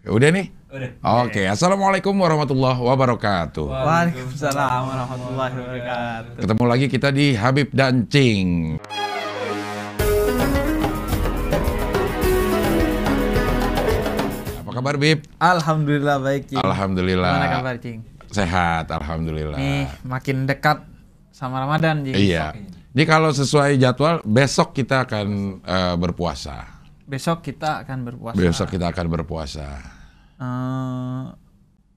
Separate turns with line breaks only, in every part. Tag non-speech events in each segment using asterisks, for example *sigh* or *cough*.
Udah nih?
Udah.
Oke, Assalamualaikum warahmatullahi wabarakatuh.
Waalaikumsalam warahmatullahi wabarakatuh.
Ketemu lagi kita di Habib dan Cing. Apa kabar Bib?
Alhamdulillah baik, Cing.
Alhamdulillah.
Gimana kabar, Cing?
Sehat, alhamdulillah.
Nih, makin dekat sama Ramadan, Cing.
Iya. Ini kalau sesuai jadwal besok kita akan eh, berpuasa.
Besok kita akan berpuasa.
Besok kita akan berpuasa.
Eh,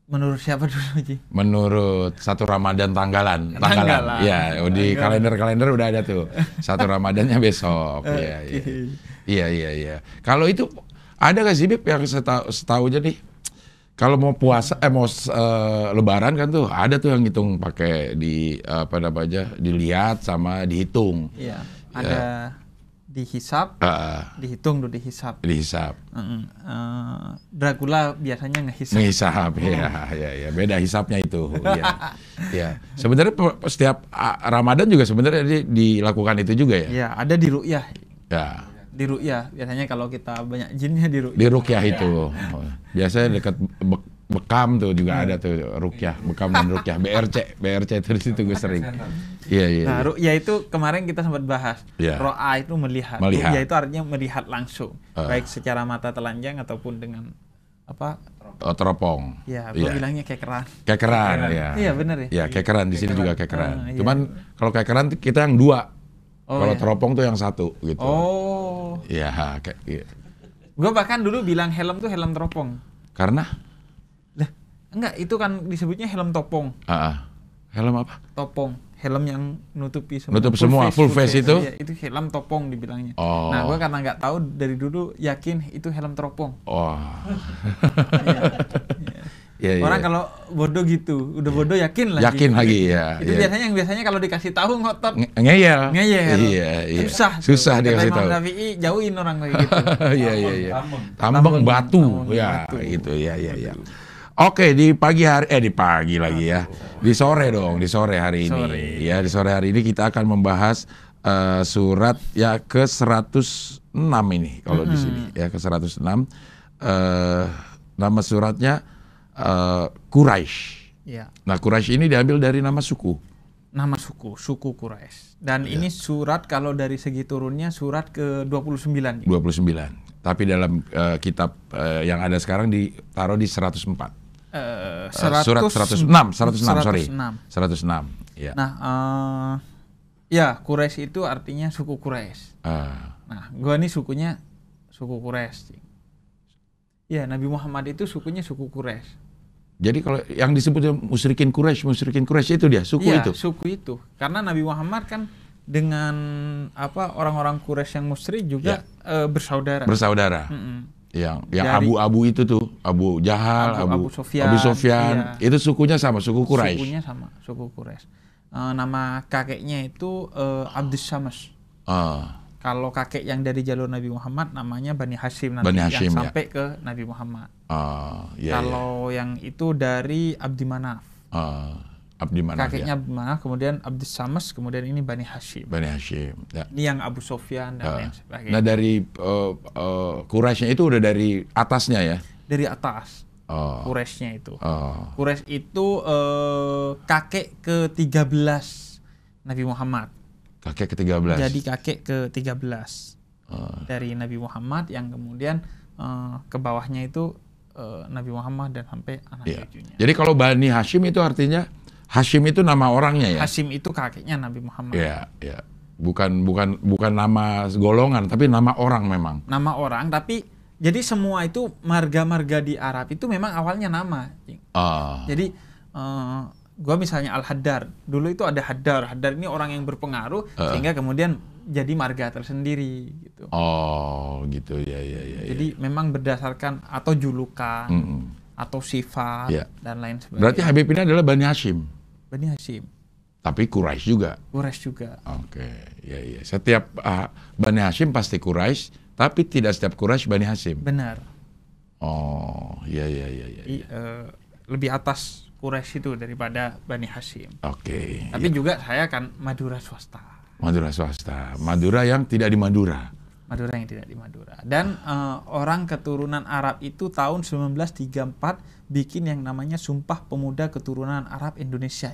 menurut siapa dulu, Cing?
Menurut satu Ramadan tanggalan,
Tanggalan.
Iya, oh, di kalender-kalender udah ada tuh. Satu *laughs* Ramadannya besok. Iya, iya. Iya, iya, iya. Kalau itu ada nggak sih Bib yang setahu setahunya nih? Kalau mau puasa, eh mau eh, Lebaran kan tuh ada tuh yang ngitung pakai di apa namanya dilihat sama dihitung,
Iya, ada dihisap,
Ah,
dihitung dulu dihisap.
dihisap,
Mm-mm. Eh, Dracula biasanya ngehisap.
menghisap, ya, ya, ya, beda hisapnya itu, ya, ya. Sebenarnya setiap Ramadan juga sebenarnya di- dilakukan itu juga ya,
Iya, ada di ru'yah.
ya.
Di ru'yah. Biasanya kalau kita banyak jinnya di ru'yah.
Di rukyah itu. Biasanya dekat Bekam tuh juga ada tuh rukyah, Bekam dan rukyah. *laughs* BRC, BRC itu di situ gue sering. Iya, iya.
Nah,
iya.
ru'yah itu kemarin kita sempat bahas.
Iya.
Ro'a itu melihat.
Melihat.
Ru'yah itu artinya melihat langsung,
Ah.
baik secara mata telanjang ataupun dengan apa?
Oh, teropong.
Ya, gua
Iya.
bilangnya kekeran.
Kekeran, ya.
Iya, bener ya.
Ya, kekeran di sini juga kekeran.
Iya.
Cuman kalau kekeran kita yang dua.
Oh,
kalau
iya.
teropong tuh yang satu gitu.
Oh,
Iya, kayak iya.
gua bahkan dulu bilang helm tuh helm teropong.
Karena
enggak, itu kan disebutnya helm topong.
ah, ah. helm apa?
Topong, helm yang nutupi semua.
Nutup semua, full face itu?
Iya, itu helm topong dibilangnya.
Oh.
Nah, gua karena nggak tahu dari dulu yakin itu helm teropong.
Oh. Iya, *laughs* iya.
Orang kalau bodoh gitu, udah bodoh yakin lagi.
Yakin lagi ya.
Itu
iya.
biasanya yang biasanya kalau dikasih tahu ngotot
Nge- ngeyel.
ngeyel.
Iya, iya.
Susah.
Susah
tuh.
dia
Kata
kasih
Imam
tahu.
Syafi'i, jauhin orang kayak gitu. *laughs*
Iya iya iya. Tambang
Tambang,
batu
tambang
ya
batu.
gitu ya ya ya. Oke di pagi hari eh di pagi lagi ya. Di sore dong, di sore hari ini.
Sore.
Ya di sore hari ini kita akan membahas eh, surat ya ke 106 ini kalau di sini ya ke 106 eh nama suratnya eh, Quraisy.
Iya.
Nah Quraisy ini diambil dari nama suku.
Nama suku, suku Quraisy. Dan
Iya.
ini surat kalau dari segi turunnya surat ke-29.
29. Tapi dalam eh, kitab eh, yang ada sekarang ditaruh di 104.
Eh,
Eh, surat 106, 106, sorry.
106.
106. Ya.
Nah, eh, ya Quraisy itu artinya suku Quraisy.
Ah,
Nah, gua nih sukunya suku Quraisy. Ya, Nabi Muhammad itu sukunya suku Quraisy.
jadi kalau yang disebut musyrikin Quraisy, musyrikin Quraisy itu dia, suku
Iya,
itu.
suku itu. Karena Nabi Muhammad kan dengan apa orang-orang Quraisy yang musyrik juga eh, bersaudara.
Bersaudara.
Mm-mm.
Yang yang
Dari-
abu-abu itu tuh, Abu Jahal,
Abu-
Abu,
Abu Sufyan,
Abu Sufyan,
iya.
itu sukunya sama, suku Quraisy.
Sukunya sama, suku Quraisy. Eh, nama kakeknya itu eh, Abdus Syams.
Ah,
Kalau kakek yang dari jalur Nabi Muhammad namanya Bani Hashim nanti
Bani Hashim,
yang
ya.
sampai ke Nabi Muhammad.
ah, ya, ya.
Kalau yang itu dari Abdi Manaf.
Ah, Abdi Manaf
kakeknya
ya.
Abdi Manaf, kemudian Abdus Syams, kemudian ini Bani Hashim.
Bani Hashim. Ya.
Ini yang Abu Sofyan dan
Ah.
lain sebagainya.
Nah dari eh, eh, Quraisynya itu udah dari atasnya ya.
dari atas
Oh,
Quraisynya itu.
oh.
Quraisy itu eh, kakek ke-13 Nabi Muhammad.
kakek ke-13.
Jadi kakek ke-13
Oh.
dari Nabi Muhammad yang kemudian eh, ke bawahnya itu Nabi Muhammad dan sampai anak
Iya.
cucunya.
Jadi kalau Bani Hashim itu artinya Hashim itu nama orangnya ya?
Hashim itu kakeknya Nabi Muhammad.
Iya, iya. Bukan bukan bukan nama golongan tapi nama orang memang.
Nama orang tapi jadi semua itu marga-marga di Arab itu memang awalnya nama.
Ah.
Jadi eh, gua misalnya Al Haddar, dulu itu ada Haddar. Haddar ini orang yang berpengaruh
Ah.
sehingga kemudian jadi marga tersendiri gitu.
Oh, gitu ya ya ya. ya.
Jadi memang berdasarkan atau julukan
Mm-mm.
atau sifat
Iya.
dan lain sebagainya.
Berarti Habib ini adalah Bani Hashim,
Bani Hashim,
tapi Quraisy juga.
Quraisy juga.
Oke, ya ya. Setiap ah, Bani Hashim pasti Quraisy, tapi tidak setiap Quraisy Bani Hashim.
Benar.
Oh, ya ya ya ya.
I- eh, lebih atas Quraisy itu daripada Bani Hashim.
Oke.
Tapi juga saya kan Madura swasta.
Madura swasta, Madura yang tidak di Madura.
Madura yang tidak di Madura. Dan eh, orang keturunan Arab itu tahun 1934 bikin yang namanya Sumpah Pemuda Keturunan Arab Indonesia.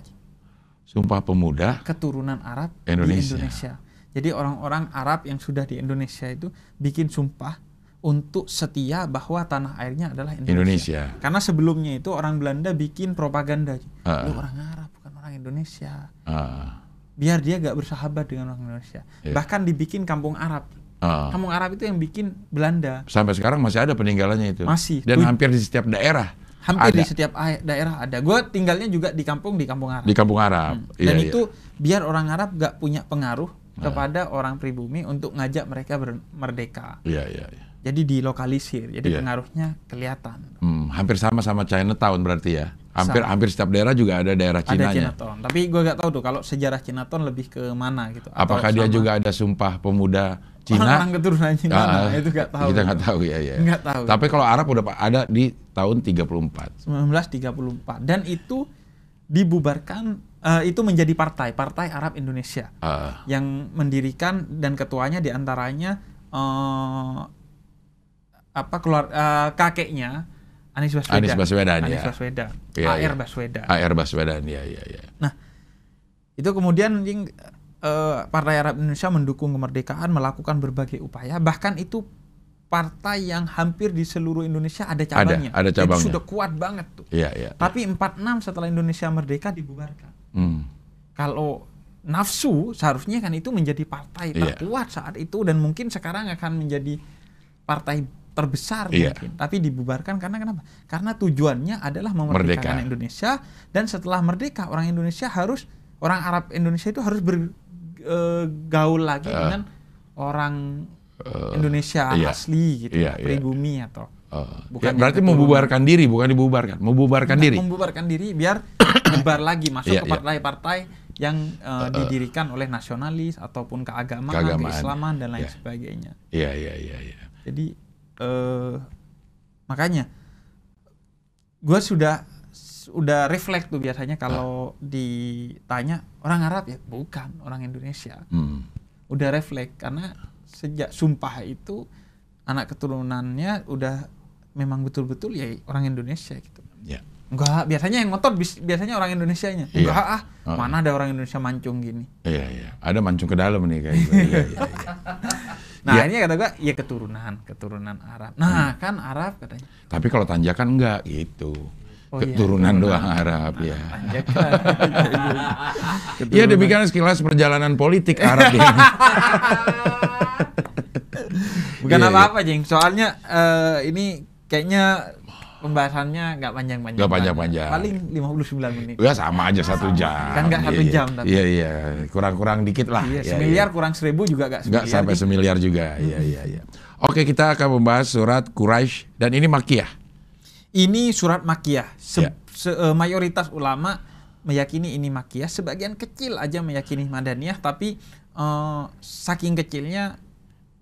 Sumpah Pemuda
Keturunan Arab
Indonesia.
di Indonesia. Jadi orang-orang Arab yang sudah di Indonesia itu bikin sumpah untuk setia bahwa tanah airnya adalah Indonesia.
Indonesia.
Karena sebelumnya itu orang Belanda bikin propaganda.
Ah.
Lu orang Arab bukan orang Indonesia.
Ah,
Biar dia gak bersahabat dengan orang Indonesia.
Iya.
Bahkan dibikin kampung Arab.
ah.
Kampung Arab itu yang bikin Belanda.
Sampai sekarang masih ada peninggalannya itu.
Masih.
Dan
Tuj-
hampir di setiap daerah.
Hampir
ada.
di setiap daerah ada. Gue tinggalnya juga di kampung di kampung Arab.
Di kampung Arab.
Hmm.
Iya,
Dan
iya.
itu biar orang Arab gak punya pengaruh
Ah.
kepada orang pribumi untuk ngajak mereka merdeka.
Iya, iya, iya.
Jadi dilokalisir. Jadi
Iya.
pengaruhnya kelihatan.
Hmm, hampir sama sama Chinatown berarti ya. Hampir
Sama.
hampir setiap daerah juga ada daerah
Ada
Cinanya.
Chinatown. Tapi gue gak tahu tuh kalau sejarah Chinatown lebih ke mana gitu. Atau
Apakah dia
sama
juga ada sumpah pemuda Cina?
Orang-orang keturunan Cina nah, itu gak tahu.
Kita nggak tahu ya, ya.
Nggak tahu.
Tapi kalau Arab udah ada di tahun 34.
1934 dan itu dibubarkan eh, itu menjadi partai Partai Arab Indonesia
Ah,
yang mendirikan dan ketuanya di antaranya eh, apa keluar eh, kakeknya Anies Baswedan
Anies Baswedan,
Anies
ya.
Baswedan
Iya,
AR
iya.
Baswedan
AR Baswedan ya, ya, ya.
itu kemudian eh, Partai Arab Indonesia mendukung kemerdekaan melakukan berbagai upaya bahkan itu partai yang hampir di seluruh Indonesia ada cabangnya
ada
Itu
cabangnya.
sudah kuat banget tuh
Iya, iya.
Tapi 46 setelah Indonesia merdeka dibubarkan.
Hmm.
Kalau nafsu seharusnya kan itu menjadi partai
Iya.
terkuat saat itu dan mungkin sekarang akan menjadi partai terbesar
Iya.
mungkin. Tapi dibubarkan karena kenapa? Karena tujuannya adalah memerdekakan
Merdeka.
Indonesia dan setelah merdeka orang Indonesia harus orang Arab Indonesia itu harus bergaul lagi
Eh.
dengan orang
Eh,
Indonesia
iya.
asli gitu,
Iya, iya.
pribumi atau
Oh.
Bukan
Ya, berarti membubarkan diri, bukan dibubarkan. Membubarkan
Nggak
diri.
membubarkan diri biar *coughs* nyebar lagi masuk
Iya,
ke
iya.
partai-partai yang eh, didirikan oleh nasionalis ataupun keagamaan,
Keagamaan.
keislaman dan lain
Iya.
sebagainya.
Iya, iya, iya, iya.
Jadi eh makanya gue sudah sudah refleks tuh biasanya kalau ditanya orang Arab ya bukan orang Indonesia.
Hmm.
Udah refleks karena sejak sumpah itu anak keturunannya udah memang betul-betul ya orang Indonesia gitu.
Ya.
Enggak, biasanya yang ngotot biasanya orang Indonesianya.
Iya.
Enggak ah,
Oh.
mana ada orang Indonesia mancung gini.
Iya, iya. Ada mancung ke dalam nih kayak gitu. Iya, iya, iya. *laughs*
Nah,
Iya.
ini kata gua ya keturunan, keturunan Arab. Nah, kan Arab katanya.
Tapi kalau tanjakan enggak gitu.
Oh, iya,
Keturunan
keturunan.
doang Arab ya. Iya demikian sekilas perjalanan politik Arab ini. *laughs*
Bukan
Iya, iya.
apa-apa, Jeng. Soalnya eh, ini kayaknya pembahasannya nggak panjang-panjang.
Nggak panjang-panjang.
Paling 59 menit.
Ya sama aja satu jam.
Kan nggak satu
Iya, iya.
jam, tapi.
Iya iya kurang-kurang dikit lah.
Iya,
Iya,
semiliar
iya.
kurang seribu juga nggak
Nggak
semiliar.
sampai
Jeng.
semiliar juga. Iya iya iya. *laughs* Oke kita akan membahas surat Quraisy dan ini Makiyah.
Ini surat Makiyah. Se-
Ya.
se- eh, mayoritas ulama meyakini ini Makiyah. Sebagian kecil aja meyakini Madaniyah, tapi eh, saking kecilnya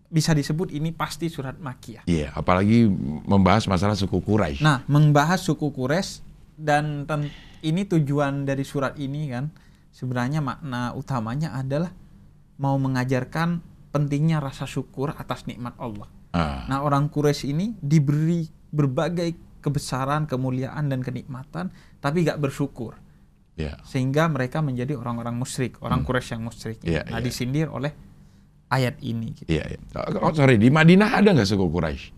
bisa disebut ini pasti surat Makiyah.
Iya apalagi membahas masalah suku Quraisy.
Nah, membahas suku Quraisy dan ini tujuan dari surat ini kan sebenarnya makna utamanya adalah mau mengajarkan pentingnya rasa syukur atas nikmat Allah.
Ah,
Nah, orang Quraisy ini diberi berbagai kebesaran, kemuliaan dan kenikmatan, tapi gak bersyukur.
iya.
Sehingga mereka menjadi orang-orang musyrik, orang Quraisy yang musyrik.
Iya,
nah,
iya.
disindir oleh ayat ini. Gitu.
Iya, iya. Oh, sorry, di Madinah ada nggak suku Quraisy?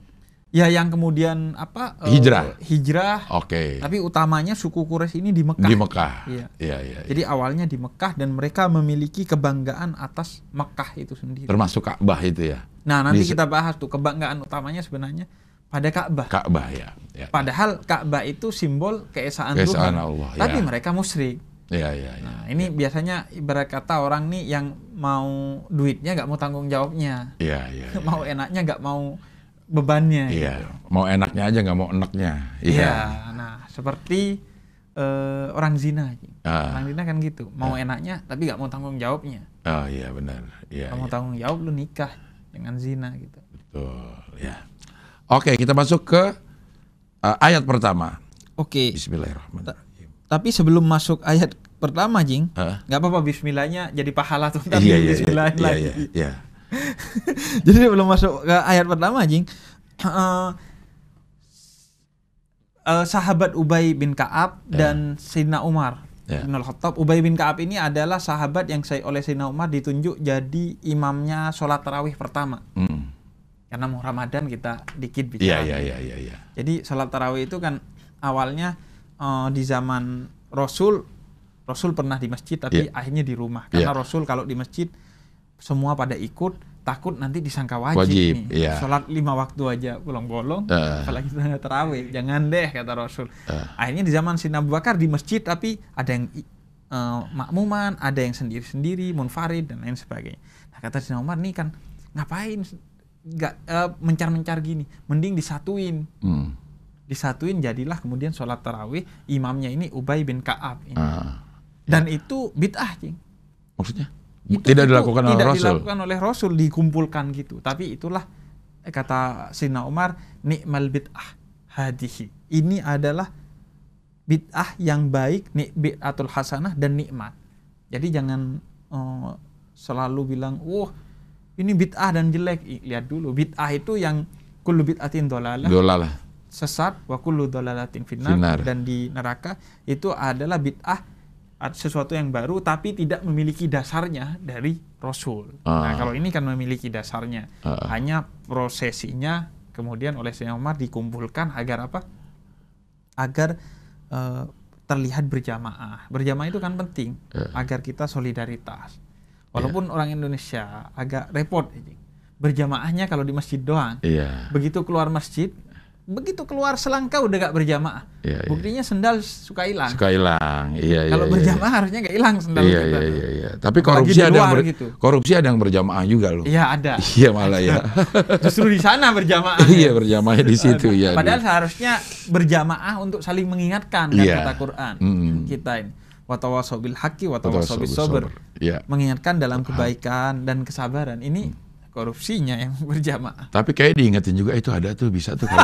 Ya, yang kemudian apa? eh,
Hijrah.
hijrah.
Oke.
Tapi utamanya suku Quraisy ini di Mekah.
Di Mekah.
Iya.
Iya, iya. iya.
Jadi awalnya di Mekah dan mereka memiliki kebanggaan atas Mekah itu sendiri.
Termasuk Ka'bah itu ya.
Nah, nanti
Di-
kita bahas tuh kebanggaan utamanya sebenarnya pada Ka'bah.
Ka'bah ya. ya.
Padahal Ka'bah itu simbol keesaan,
Keesaan
Tuhan.
Allah,
Tapi
ya.
mereka musyrik.
Iya, iya, iya.
Nah, ini biasanya ibarat kata orang nih yang mau duitnya nggak mau tanggung jawabnya,
Iya, iya. iya. *laughs*
mau enaknya nggak mau bebannya.
Iya,
gitu.
mau enaknya aja nggak mau enaknya.
Iya.
Iya.
Nah, seperti eh, orang zina.
Ah.
Orang zina kan gitu, mau enaknya tapi nggak mau tanggung jawabnya.
Oh iya benar. Iya,
mau
iya.
tanggung jawab lu nikah dengan zina gitu.
betul. Ya. Oke, kita masuk ke uh, ayat pertama.
Oke.
Bismillahirrahmanirrahim.
Tapi sebelum masuk ayat pertama, Jing, nggak apa-apa Bismillahnya jadi pahala tuh. Ntar
Iya, iya, iya,
Bismillahin
iya,
lagi.
iya, iya. *laughs*
Jadi belum masuk ke ayat pertama, Jing. Uh, *clears throat* uh, sahabat Ubay bin Kaab
Ya.
dan Sayyidina Umar bin Al-Khattab. Ubay bin Kaab ini adalah sahabat yang saya oleh Sayyidina Umar ditunjuk jadi imamnya sholat tarawih pertama.
Hmm.
Karena mau Ramadan kita dikit
Iya,
bicara.
iya, iya, iya, iya.
Jadi sholat tarawih itu kan awalnya eh, di zaman Rasul, Rasul pernah di masjid tapi
Iya.
akhirnya di rumah. Karena
Iya.
Rasul kalau di masjid semua pada ikut, takut nanti disangka wajib,
Wajib,
nih.
iya.
Sholat lima waktu aja bolong-bolong,
Eh.
apalagi sholat tarawih. Jangan deh kata Rasul.
Eh.
Akhirnya di zaman Sina Abu Bakar di masjid tapi ada yang eh, makmuman, ada yang sendiri-sendiri, munfarid dan lain sebagainya. Nah kata Sina Umar nih kan ngapain nggak eh, mencar-mencar gini, mending disatuin
Hmm.
disatuin jadilah kemudian sholat tarawih imamnya ini Ubay bin Kaab ini.
Ah.
dan itu bid'ah cing
Maksudnya?
Itu-
tidak
itu
dilakukan oleh
tidak
Rasul.
dilakukan oleh Rasul dikumpulkan gitu tapi itulah eh, kata Sina Umar nikmal bid'ah hadihi ini adalah bid'ah yang baik nik bid'atul hasanah dan nikmat jadi jangan eh, selalu bilang wah ini bid'ah dan jelek lihat dulu bid'ah itu yang kullu bid'atin dolalah
Dolalah.
sesat wa kullu dhalalatin finnar
Finnar.
dan di neraka itu adalah bid'ah sesuatu yang baru tapi tidak memiliki dasarnya dari Rasul.
Ah.
Nah, kalau ini kan memiliki dasarnya.
Ah.
Hanya prosesinya kemudian oleh Sayyidina Umar dikumpulkan agar apa? Agar eh, terlihat berjamaah. Berjamaah itu kan penting
Eh.
agar kita solidaritas. Walaupun orang Indonesia agak repot. Berjamaahnya kalau di masjid doang
Iya.
begitu keluar masjid begitu keluar selangkah udah gak berjamaah
Iya, iya.
buktinya sendal suka hilang
Suka hilang. Iya, iya.
kalau
iya,
berjamaah harusnya gak hilang
Iya,
sendal
iya,
kita
iya,
tuh.
iya. Tapi
Apalagi
korupsi ada yang ber-
gitu.
korupsi ada yang berjamaah juga loh.
iya ada *laughs*
Iya malah ya. *laughs*
justru di sana berjamaah
iya berjamaahnya di situ ya.
padahal seharusnya berjamaah untuk saling mengingatkan kan
Iya.
kata Quran
Mm.
kita ini watawasaw bil haqqi
Watawassaw
watawasaw bis
bis
sabr
sabr. Iya.
mengingatkan dalam kebaikan dan kesabaran ini korupsinya yang *laughs* berjamaah
Tapi kayak diingetin juga itu ada tuh bisa tuh *laughs*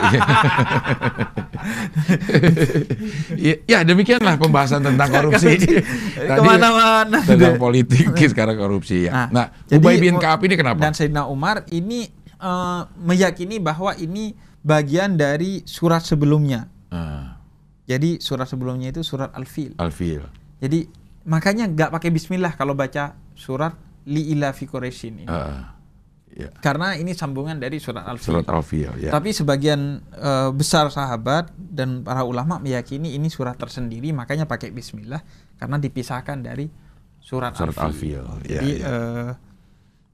ya, ya demikianlah pembahasan tentang korupsi. Tadi
ke mana-mana
tentang politik *laughs* sekarang korupsi ya. Nah,
jadi
Ubay bin Kaab ini kenapa?
Dan Sayyidina Umar ini eh, meyakini bahwa ini bagian dari surat sebelumnya.
Ah,
Jadi surat sebelumnya itu surat Al-Fil.
Alfil.
Jadi makanya nggak pakai Bismillah kalau baca surat Li ila fi ini.
Ah, ya.
Karena ini sambungan dari surat Al-Fil.
Surat Alfil ya.
Tapi sebagian eh, besar sahabat dan para ulama meyakini ini surat tersendiri, makanya pakai Bismillah karena dipisahkan dari surat,
Surat
Al-Fil.
Al-Fil. Ya,
Jadi
ya.
eh,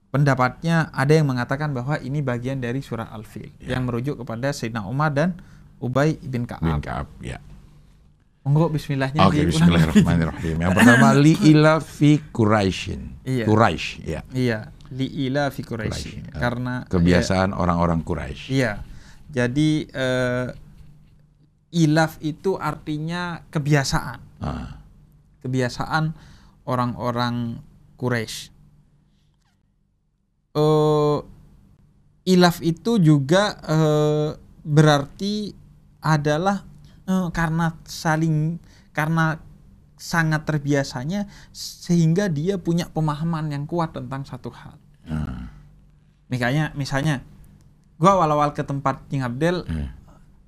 pendapatnya ada yang mengatakan bahwa ini bagian dari surat Al-Fil
Ya.
yang merujuk kepada Sayyidina Umar dan Ubay bin Ka'ab.
bin Kaab ya.
Monggo Bismillahnya
Oke,
lagi.
bismillahirrahmanirrahim. Yang *laughs* pertama li ila fi Quraisyin.
Iya.
Quraisy ya.
Iya, li ila fi Quraisy.
Quraisy.
Karena
Kebiasaan orang-orang Quraisy.
Iya. Jadi eh, ilaf itu artinya kebiasaan.
Ah,
Kebiasaan orang-orang Quraisy. Eh, ilaf itu juga eh, berarti adalah eh, karena saling karena sangat terbiasanya sehingga dia punya pemahaman yang kuat tentang satu hal.
ah,
Misalnya, misalnya, gua awal-awal ke tempat King Abdel,
eh,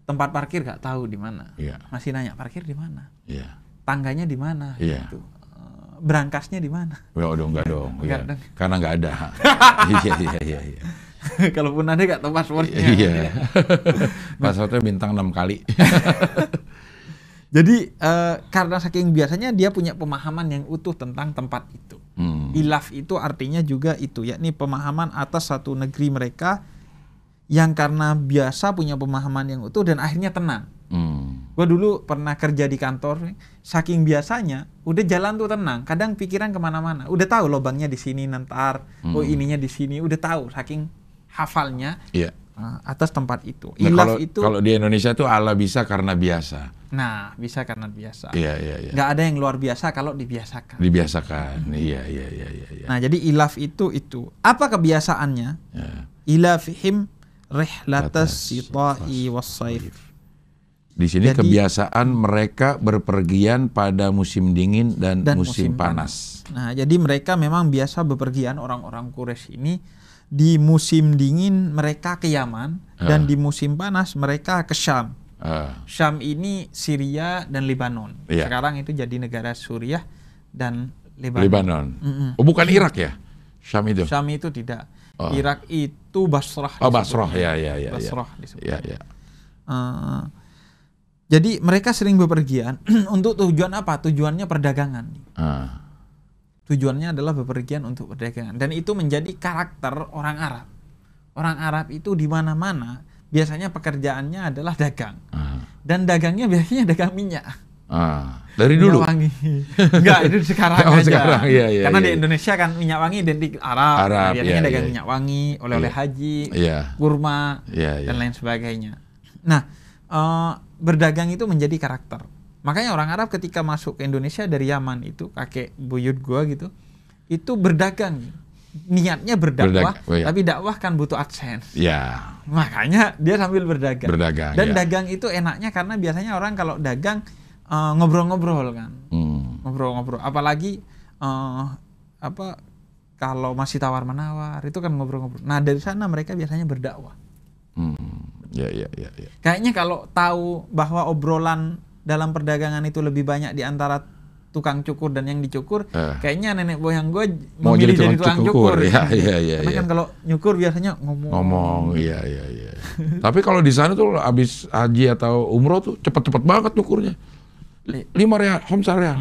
tempat parkir gak tahu di mana.
Iya.
Masih nanya parkir di mana,
Iya.
tangganya di mana,
Iya.
gitu. Eh, berangkasnya di mana.
Ya udah enggak dong. Iya.
dong.
Karena enggak ada. *laughs* iya iya iya iya. *laughs*
Kalaupun ada gak tahu passwordnya.
Iya. *laughs* Passwordnya bintang 6 kali. *laughs*
Jadi eh, karena saking biasanya dia punya pemahaman yang utuh tentang tempat itu.
Hmm.
Ilaf itu artinya juga itu, yakni pemahaman atas satu negeri mereka yang karena biasa punya pemahaman yang utuh dan akhirnya tenang.
Hmm.
Gue dulu pernah kerja di kantor, saking biasanya, udah jalan tuh tenang. Kadang pikiran ke mana-mana. Udah tahu lubangnya di sini nentar, oh
Hmm.
ininya di sini. Udah tahu, saking hafalnya
Iya.
uh, atas tempat itu.
Nah,
Ilaf
kalau
itu,
kalau di Indonesia tuh ala bisa karena biasa.
nah bisa karena biasa.
Iya iya iya.
Nggak ada yang luar biasa kalau dibiasakan.
Dibiasakan. Iya iya iya iya iya.
Nah jadi ilaf itu itu. Apa kebiasaannya?
Ya.
Ilafihim rihlatas
Latas
sita'i wassaif.
Di sini
Jadi-
kebiasaan mereka berpergian pada musim dingin dan,
dan
musim, panas.
Nah, jadi mereka memang biasa bepergian orang-orang Quraisy ini di musim dingin mereka ke Yaman dan
Ah.
di musim panas mereka ke Syam.
Ah,
Syam ini Syria dan Lebanon.
Iya.
Sekarang itu jadi negara Suriah dan Lebanon.
Lebanon.
Mm-mm.
Oh, bukan Irak ya? Syam itu.
Syam itu tidak.
Oh.
Irak itu Basrah.
Oh. Basrah. Ya, ya, ya, ya.
Basrah disebut.
Ya, ya.
Eh, jadi mereka sering bepergian *clears throat* untuk tujuan apa? Tujuannya perdagangan.
Ah,
Tujuannya adalah bepergian untuk perdagangan dan itu menjadi karakter orang Arab. Orang Arab itu di mana-mana biasanya pekerjaannya adalah dagang.
ah,
Dan dagangnya biasanya dagang minyak.
ah. Dari dulu.
Minyak wangi. *laughs* Enggak, itu sekarang *laughs*
Oh,
aja.
sekarang, iya, iya,
Karena
iya,
di. Indonesia kan minyak wangi identik Arab.
Arab,
Nah, biasanya
iya,
dagang
iya.
minyak wangi, oleh-oleh
Iya.
haji,
Iya.
kurma,
Iya, iya.
dan lain sebagainya. Nah, eh, berdagang itu menjadi karakter. Makanya orang Arab ketika masuk ke Indonesia dari Yaman itu kakek buyut gua gitu, itu berdagang. Niatnya berdakwah,
Berdag- oh, iya.
tapi dakwah kan butuh adsense.
Ya,
Makanya dia sambil berdagang.
berdagang.
Dan
ya.
dagang itu enaknya karena biasanya orang kalau dagang eh, ngobrol-ngobrol kan,
Hmm.
ngobrol-ngobrol. Apalagi eh, apa kalau masih tawar menawar itu kan ngobrol-ngobrol. Nah dari sana mereka biasanya berdakwah.
Hmm. Ya, ya, ya, ya.
Kayaknya kalau tahu bahwa obrolan dalam perdagangan itu lebih banyak di antara tukang cukur dan yang dicukur,
Eh.
kayaknya nenek moyang gue
Mau jadi
jadi
tukang
tukang
cukur.
cukur.
Iya, iya, iya,
Karena
iya.
kan kalau nyukur biasanya ngomong.
Ngomong, iya, iya, iya. *laughs* Tapi kalau di sana tuh abis haji atau umroh tuh cepet-cepet banget nyukurnya. Li- Lima real, homsa real.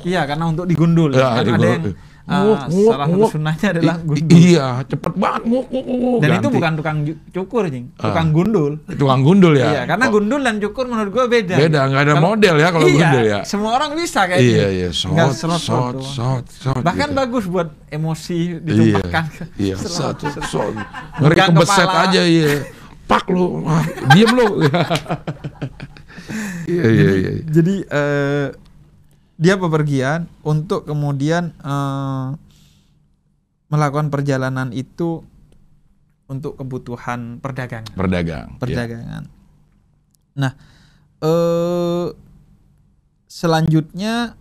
Iya, karena untuk digundul.
Ya,
kan ada
digundul.
yang Ah,
nguak,
salah satu
nguak.
sunnahnya adalah
I-
gundul.
Iya, cepet banget. Nguak, nguak, nguak,
Dan itu
ganti.
bukan tukang cukur, Jing.
Ah.
Tukang gundul.
tukang gundul ya.
Iya, karena
Oh,
gundul dan cukur menurut gua beda.
Beda, nggak ada
Kalau-
model ya kalau
iya,
gundul ya.
Semua orang bisa kayak
Iya,
gitu.
iya,
Nggak
shot, shot,
doang.
shot, shot.
Bahkan
gitu.
bagus buat emosi
Iya,
ditumpahkan.
iya,
Serot,
shot. *laughs* Ngeri kebeset
kepala.
aja, iya. Pak lu, *laughs* diem lu. *laughs* Iya, iya, iya.
Jadi eh, dia bepergian untuk kemudian eh, melakukan perjalanan itu untuk kebutuhan perdagangan.
Berdagang. iya.
perdagangan. Nah, eh selanjutnya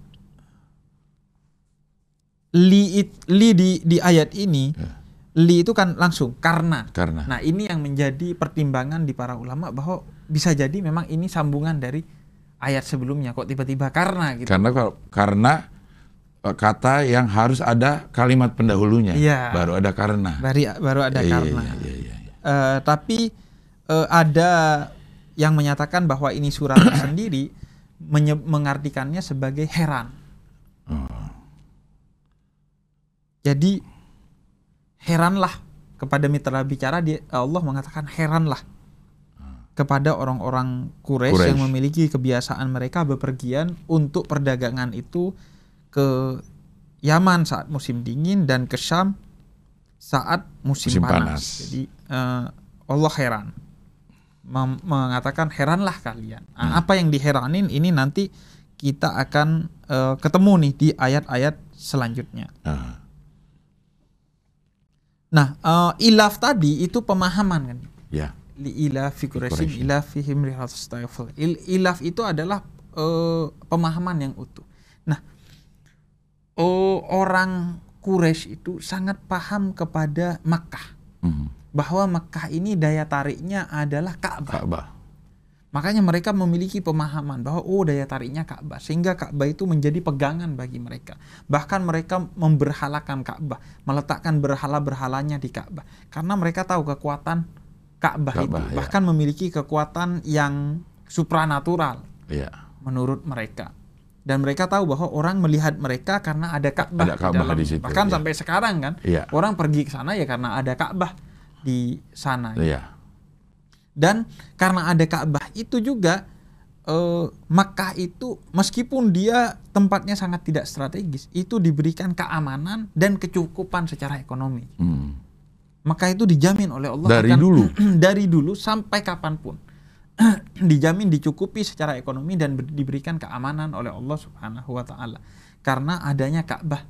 li it- li di di ayat ini
Ya.
li itu kan langsung karena.
Karena.
Nah, ini yang menjadi pertimbangan di para ulama bahwa bisa jadi memang ini sambungan dari ayat sebelumnya kok tiba-tiba karena gitu.
Karena kalau- karena eh, kata yang harus ada kalimat pendahulunya,
Iya.
baru ada karena.
Baru baru ada
Iya,
karena.
Iya, iya, iya, iya.
Eh, tapi eh, ada yang menyatakan bahwa ini surat *coughs* menye- mengartikannya sebagai heran.
Oh.
Jadi heranlah kepada mitra bicara dia Allah mengatakan heranlah kepada orang-orang Quraisy yang memiliki kebiasaan mereka bepergian untuk perdagangan itu ke Yaman saat musim dingin dan ke Syam saat musim,
Musim
panas.
panas.
Jadi eh, Allah heran Mem- mengatakan heranlah kalian. Nah,
Hmm.
Apa yang diheranin ini nanti kita akan eh, ketemu nih di ayat-ayat selanjutnya.
Ah.
Nah, eh, ilaf tadi itu pemahaman kan.
Ya.
Ilafi Quraisyin
Quraisyin.
ilafihim rihatus tayful. Il, ilaf itu adalah eh, pemahaman yang utuh. Nah, oh, orang Quraisy itu sangat paham kepada Makkah
Mhm.
bahwa Makkah ini daya tariknya adalah Ka'bah.
Ka'bah.
Makanya mereka memiliki pemahaman bahwa oh daya tariknya Ka'bah sehingga Ka'bah itu menjadi pegangan bagi mereka. Bahkan mereka memberhalakan Ka'bah, meletakkan berhala-berhalanya di Ka'bah karena mereka tahu kekuatan Ka'bah, itu.
Ka'bah, ya.
Bahkan memiliki kekuatan yang supranatural
Iya.
menurut mereka. Dan mereka tahu bahwa orang melihat mereka karena ada Ka'bah
Ada Ka'bah di situ,
Bahkan
iya.
sampai sekarang kan
Iya.
orang pergi ke sana ya karena ada Ka'bah di sana.
Iya.
Dan karena ada Ka'bah itu juga eh, Makkah itu meskipun dia tempatnya sangat tidak strategis, itu diberikan keamanan dan kecukupan secara ekonomi.
Hmm.
Makkah itu dijamin oleh Allah
Dari
akan-
dulu? *clears throat*
dari dulu sampai kapan pun *clears throat* dijamin dicukupi secara ekonomi dan ber- diberikan keamanan oleh Allah Subhanahu wa taala karena adanya Ka'bah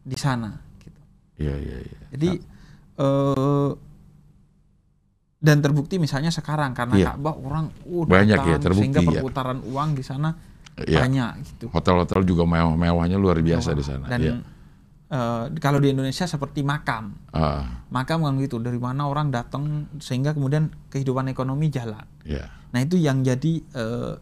di sana gitu.
Iya, iya, iya.
Jadi eh dan terbukti misalnya sekarang karena
Iya.
Ka'bah orang uh,
Banyak
datang,
ya, terbukti
sehingga
ya.
perputaran uang di sana
Iya.
banyak gitu.
Hotel-hotel juga mewah-mewahnya luar biasa di sana.
Dan
Iya.
Eh, kalau di Indonesia seperti makam.
Ah,
Makam kan gitu, dari mana orang datang sehingga kemudian kehidupan ekonomi jalan.
ya.
Nah itu yang jadi eh,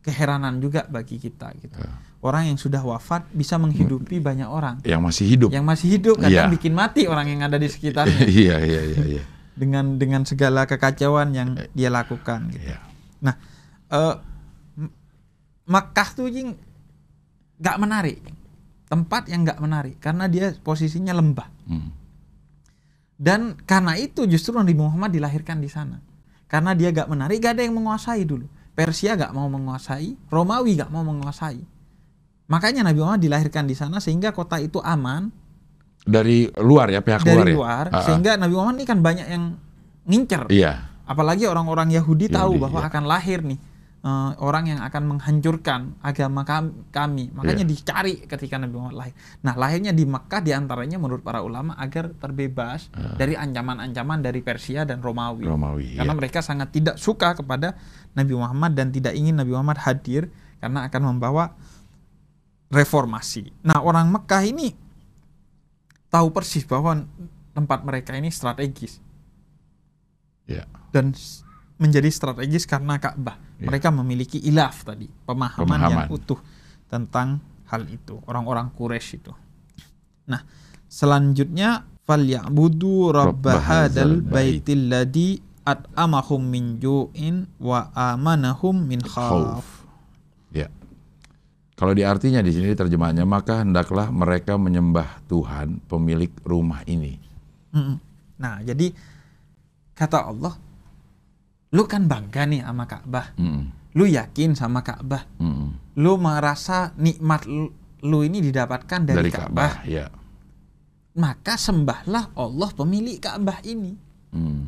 keheranan juga bagi kita gitu.
Ya.
Orang yang sudah wafat bisa menghidupi banyak orang.
Yang masih hidup.
Yang masih hidup kadang
Iya.
bikin mati orang yang ada di sekitarnya *laughs*
Iya, iya, iya, iya.
dengan dengan segala kekacauan yang dia lakukan. Gitu.
Iya.
Nah, eh, M- Makkah tuh jing nggak menarik, tempat yang nggak menarik karena dia posisinya lembah.
Hmm.
Dan karena itu justru Nabi Muhammad dilahirkan di sana. Karena dia gak menarik, gak ada yang menguasai dulu. Persia gak mau menguasai, Romawi gak mau menguasai. Makanya Nabi Muhammad dilahirkan di sana sehingga kota itu aman
Dari luar ya, pihak luar
dari
ya.
luar.
Ah, ah.
Sehingga Nabi Muhammad ini kan banyak yang ngincer.
Iya.
Apalagi orang-orang Yahudi tahu
Yahudi,
bahwa
iya.
akan lahir nih eh, orang yang akan menghancurkan agama kam- kami. Makanya
Iya.
dicari ketika Nabi Muhammad lahir. Nah, lahirnya di Makkah di antaranya menurut para ulama agar terbebas dari ancaman-ancaman dari Persia dan Romawi.
Romawi.
Karena
iya.
mereka sangat tidak suka kepada Nabi Muhammad dan tidak ingin Nabi Muhammad hadir karena akan membawa reformasi. Nah, orang Mekah ini tahu persis bahwa tempat mereka ini strategis
Iya.
dan menjadi strategis karena Ka'bah.
Iya.
Mereka memiliki ilaf tadi, pemahaman, yang
Pemahaman.
utuh tentang hal itu, orang-orang Quraisy itu. Nah, selanjutnya falyabudu rabb
Rabb hadzal
baitil ladzi at'amahum min ju'in wa amanahum min khauf.
Ya. Kalau di artinya di sini terjemahannya maka hendaklah mereka menyembah Tuhan pemilik rumah ini.
Nah, jadi kata Allah, lu kan bangga nih sama Ka'bah.
Mm,
Lu yakin sama Ka'bah.
mm.
Lu merasa nikmat lu, lu ini didapatkan dari,
Dari
Ka'bah.
Ka'bah, ya.
Maka sembahlah Allah pemilik Ka'bah ini.
Mm.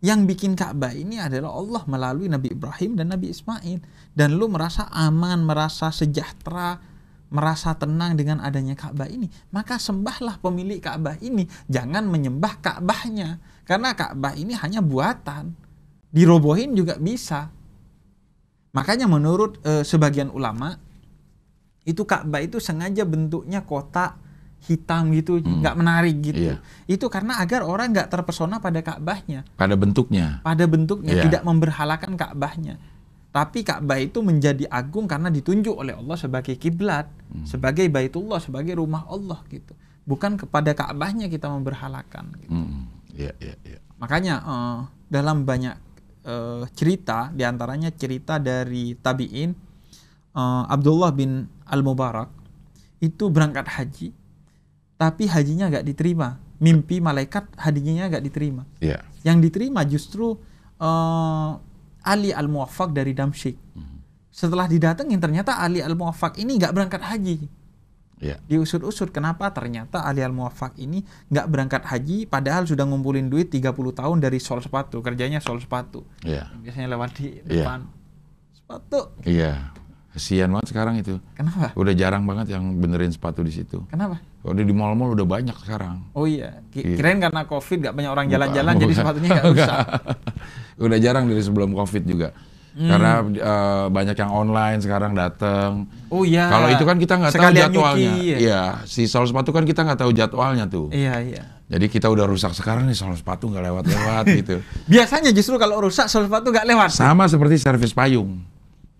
Yang bikin Ka'bah ini adalah Allah melalui Nabi Ibrahim dan Nabi Ismail. Dan lu merasa aman, merasa sejahtera, merasa tenang dengan adanya Ka'bah ini. Maka sembahlah pemilik Ka'bah ini. Jangan menyembah Ka'bahnya. Karena Ka'bah ini hanya buatan. Dirobohin juga bisa. Makanya menurut eh, sebagian ulama, itu Ka'bah itu sengaja bentuknya kotak hitam gitu, nggak menarik gitu.
Iya.
Itu karena agar orang nggak terpesona pada Ka'bahnya
Pada bentuknya.
pada bentuknya
Iya.
tidak memberhalakan Ka'bahnya. Tapi Ka'bah itu menjadi agung karena ditunjuk oleh Allah sebagai kiblat,
Hmm.
sebagai baitullah, sebagai rumah Allah gitu. Bukan kepada Ka'bahnya kita memberhalakan. Gitu.
Mm. Ya, ya, ya.
Makanya eh, dalam banyak eh, cerita, di antaranya cerita dari tabiin eh, Abdullah bin Al Mubarak itu berangkat haji, tapi hajinya nggak diterima. Mimpi malaikat hajinya nggak diterima
Ya.
yang diterima justru eh, Ali al Muwaffaq dari Damsyik. Setelah didatengin ternyata Ali al Muwaffaq ini nggak berangkat haji.
Ya.
Diusut-usut kenapa ternyata Ali al Muwaffaq ini nggak berangkat haji padahal sudah ngumpulin duit 30 tahun dari sol sepatu, kerjanya sol sepatu.
Ya.
Biasanya lewat di
Iya.
depan sepatu.
Iya. Kesian banget sekarang itu.
Kenapa?
Udah jarang banget yang benerin sepatu di situ.
Kenapa?
Kalau di mall-mall udah banyak sekarang.
Oh iya, Ki-
Iya.
kirain karena Covid nggak banyak orang jalan-jalan jadi sepatunya nggak rusak. *laughs*
udah jarang dari sebelum covid juga.
Hmm.
Karena eh, banyak yang online sekarang datang.
Oh iya.
Kalau itu kan kita nggak tahu jadwalnya.
nyuci, ya.
Iya, si sol sepatu kan kita nggak tahu jadwalnya tuh.
Iya iya.
Jadi kita udah rusak sekarang nih sol sepatu nggak lewat-lewat *laughs* gitu.
Biasanya justru kalau rusak sol sepatu nggak lewat.
Sama seperti servis payung.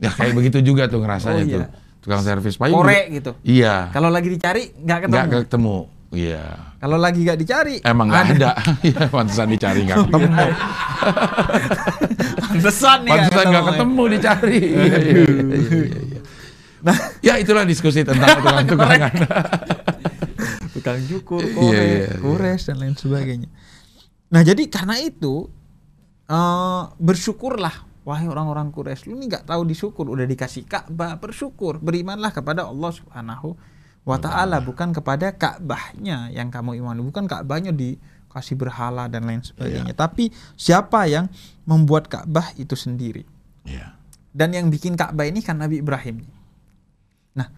Ya kayak begitu juga tuh ngerasanya
Oh, iya.
tuh. Tukang servis payung.
Korek gitu.
Iya.
Kalau lagi dicari nggak ketemu.
Nggak ketemu. Iya.
Kalau lagi nggak dicari
Emang nggak ada. *laughs* Iya, pantesan dicari nggak *laughs* ketemu.
Pantesan nih
Pantesan nggak
ya.
ketemu dicari. *laughs* Iya, iya, iya, iya, iya.
Nah,
Ya itulah diskusi tentang tukang-tukangan.
tukang cukur, korek,
iya, iya.
gores dan lain sebagainya. Nah, jadi karena itu eh, bersyukurlah wahai orang-orang Quraisy. Lu nih nggak tahu disyukur, udah dikasih Ka'bah, bersyukur, berimanlah kepada Allah Subhanahu wa taala bukan kepada Ka'bahnya yang kamu imani, bukan Ka'bahnya dikasih berhala dan lain sebagainya. Tapi siapa yang membuat Ka'bah itu sendiri?
Iya.
Dan yang bikin Ka'bah ini kan Nabi Ibrahim. Nah,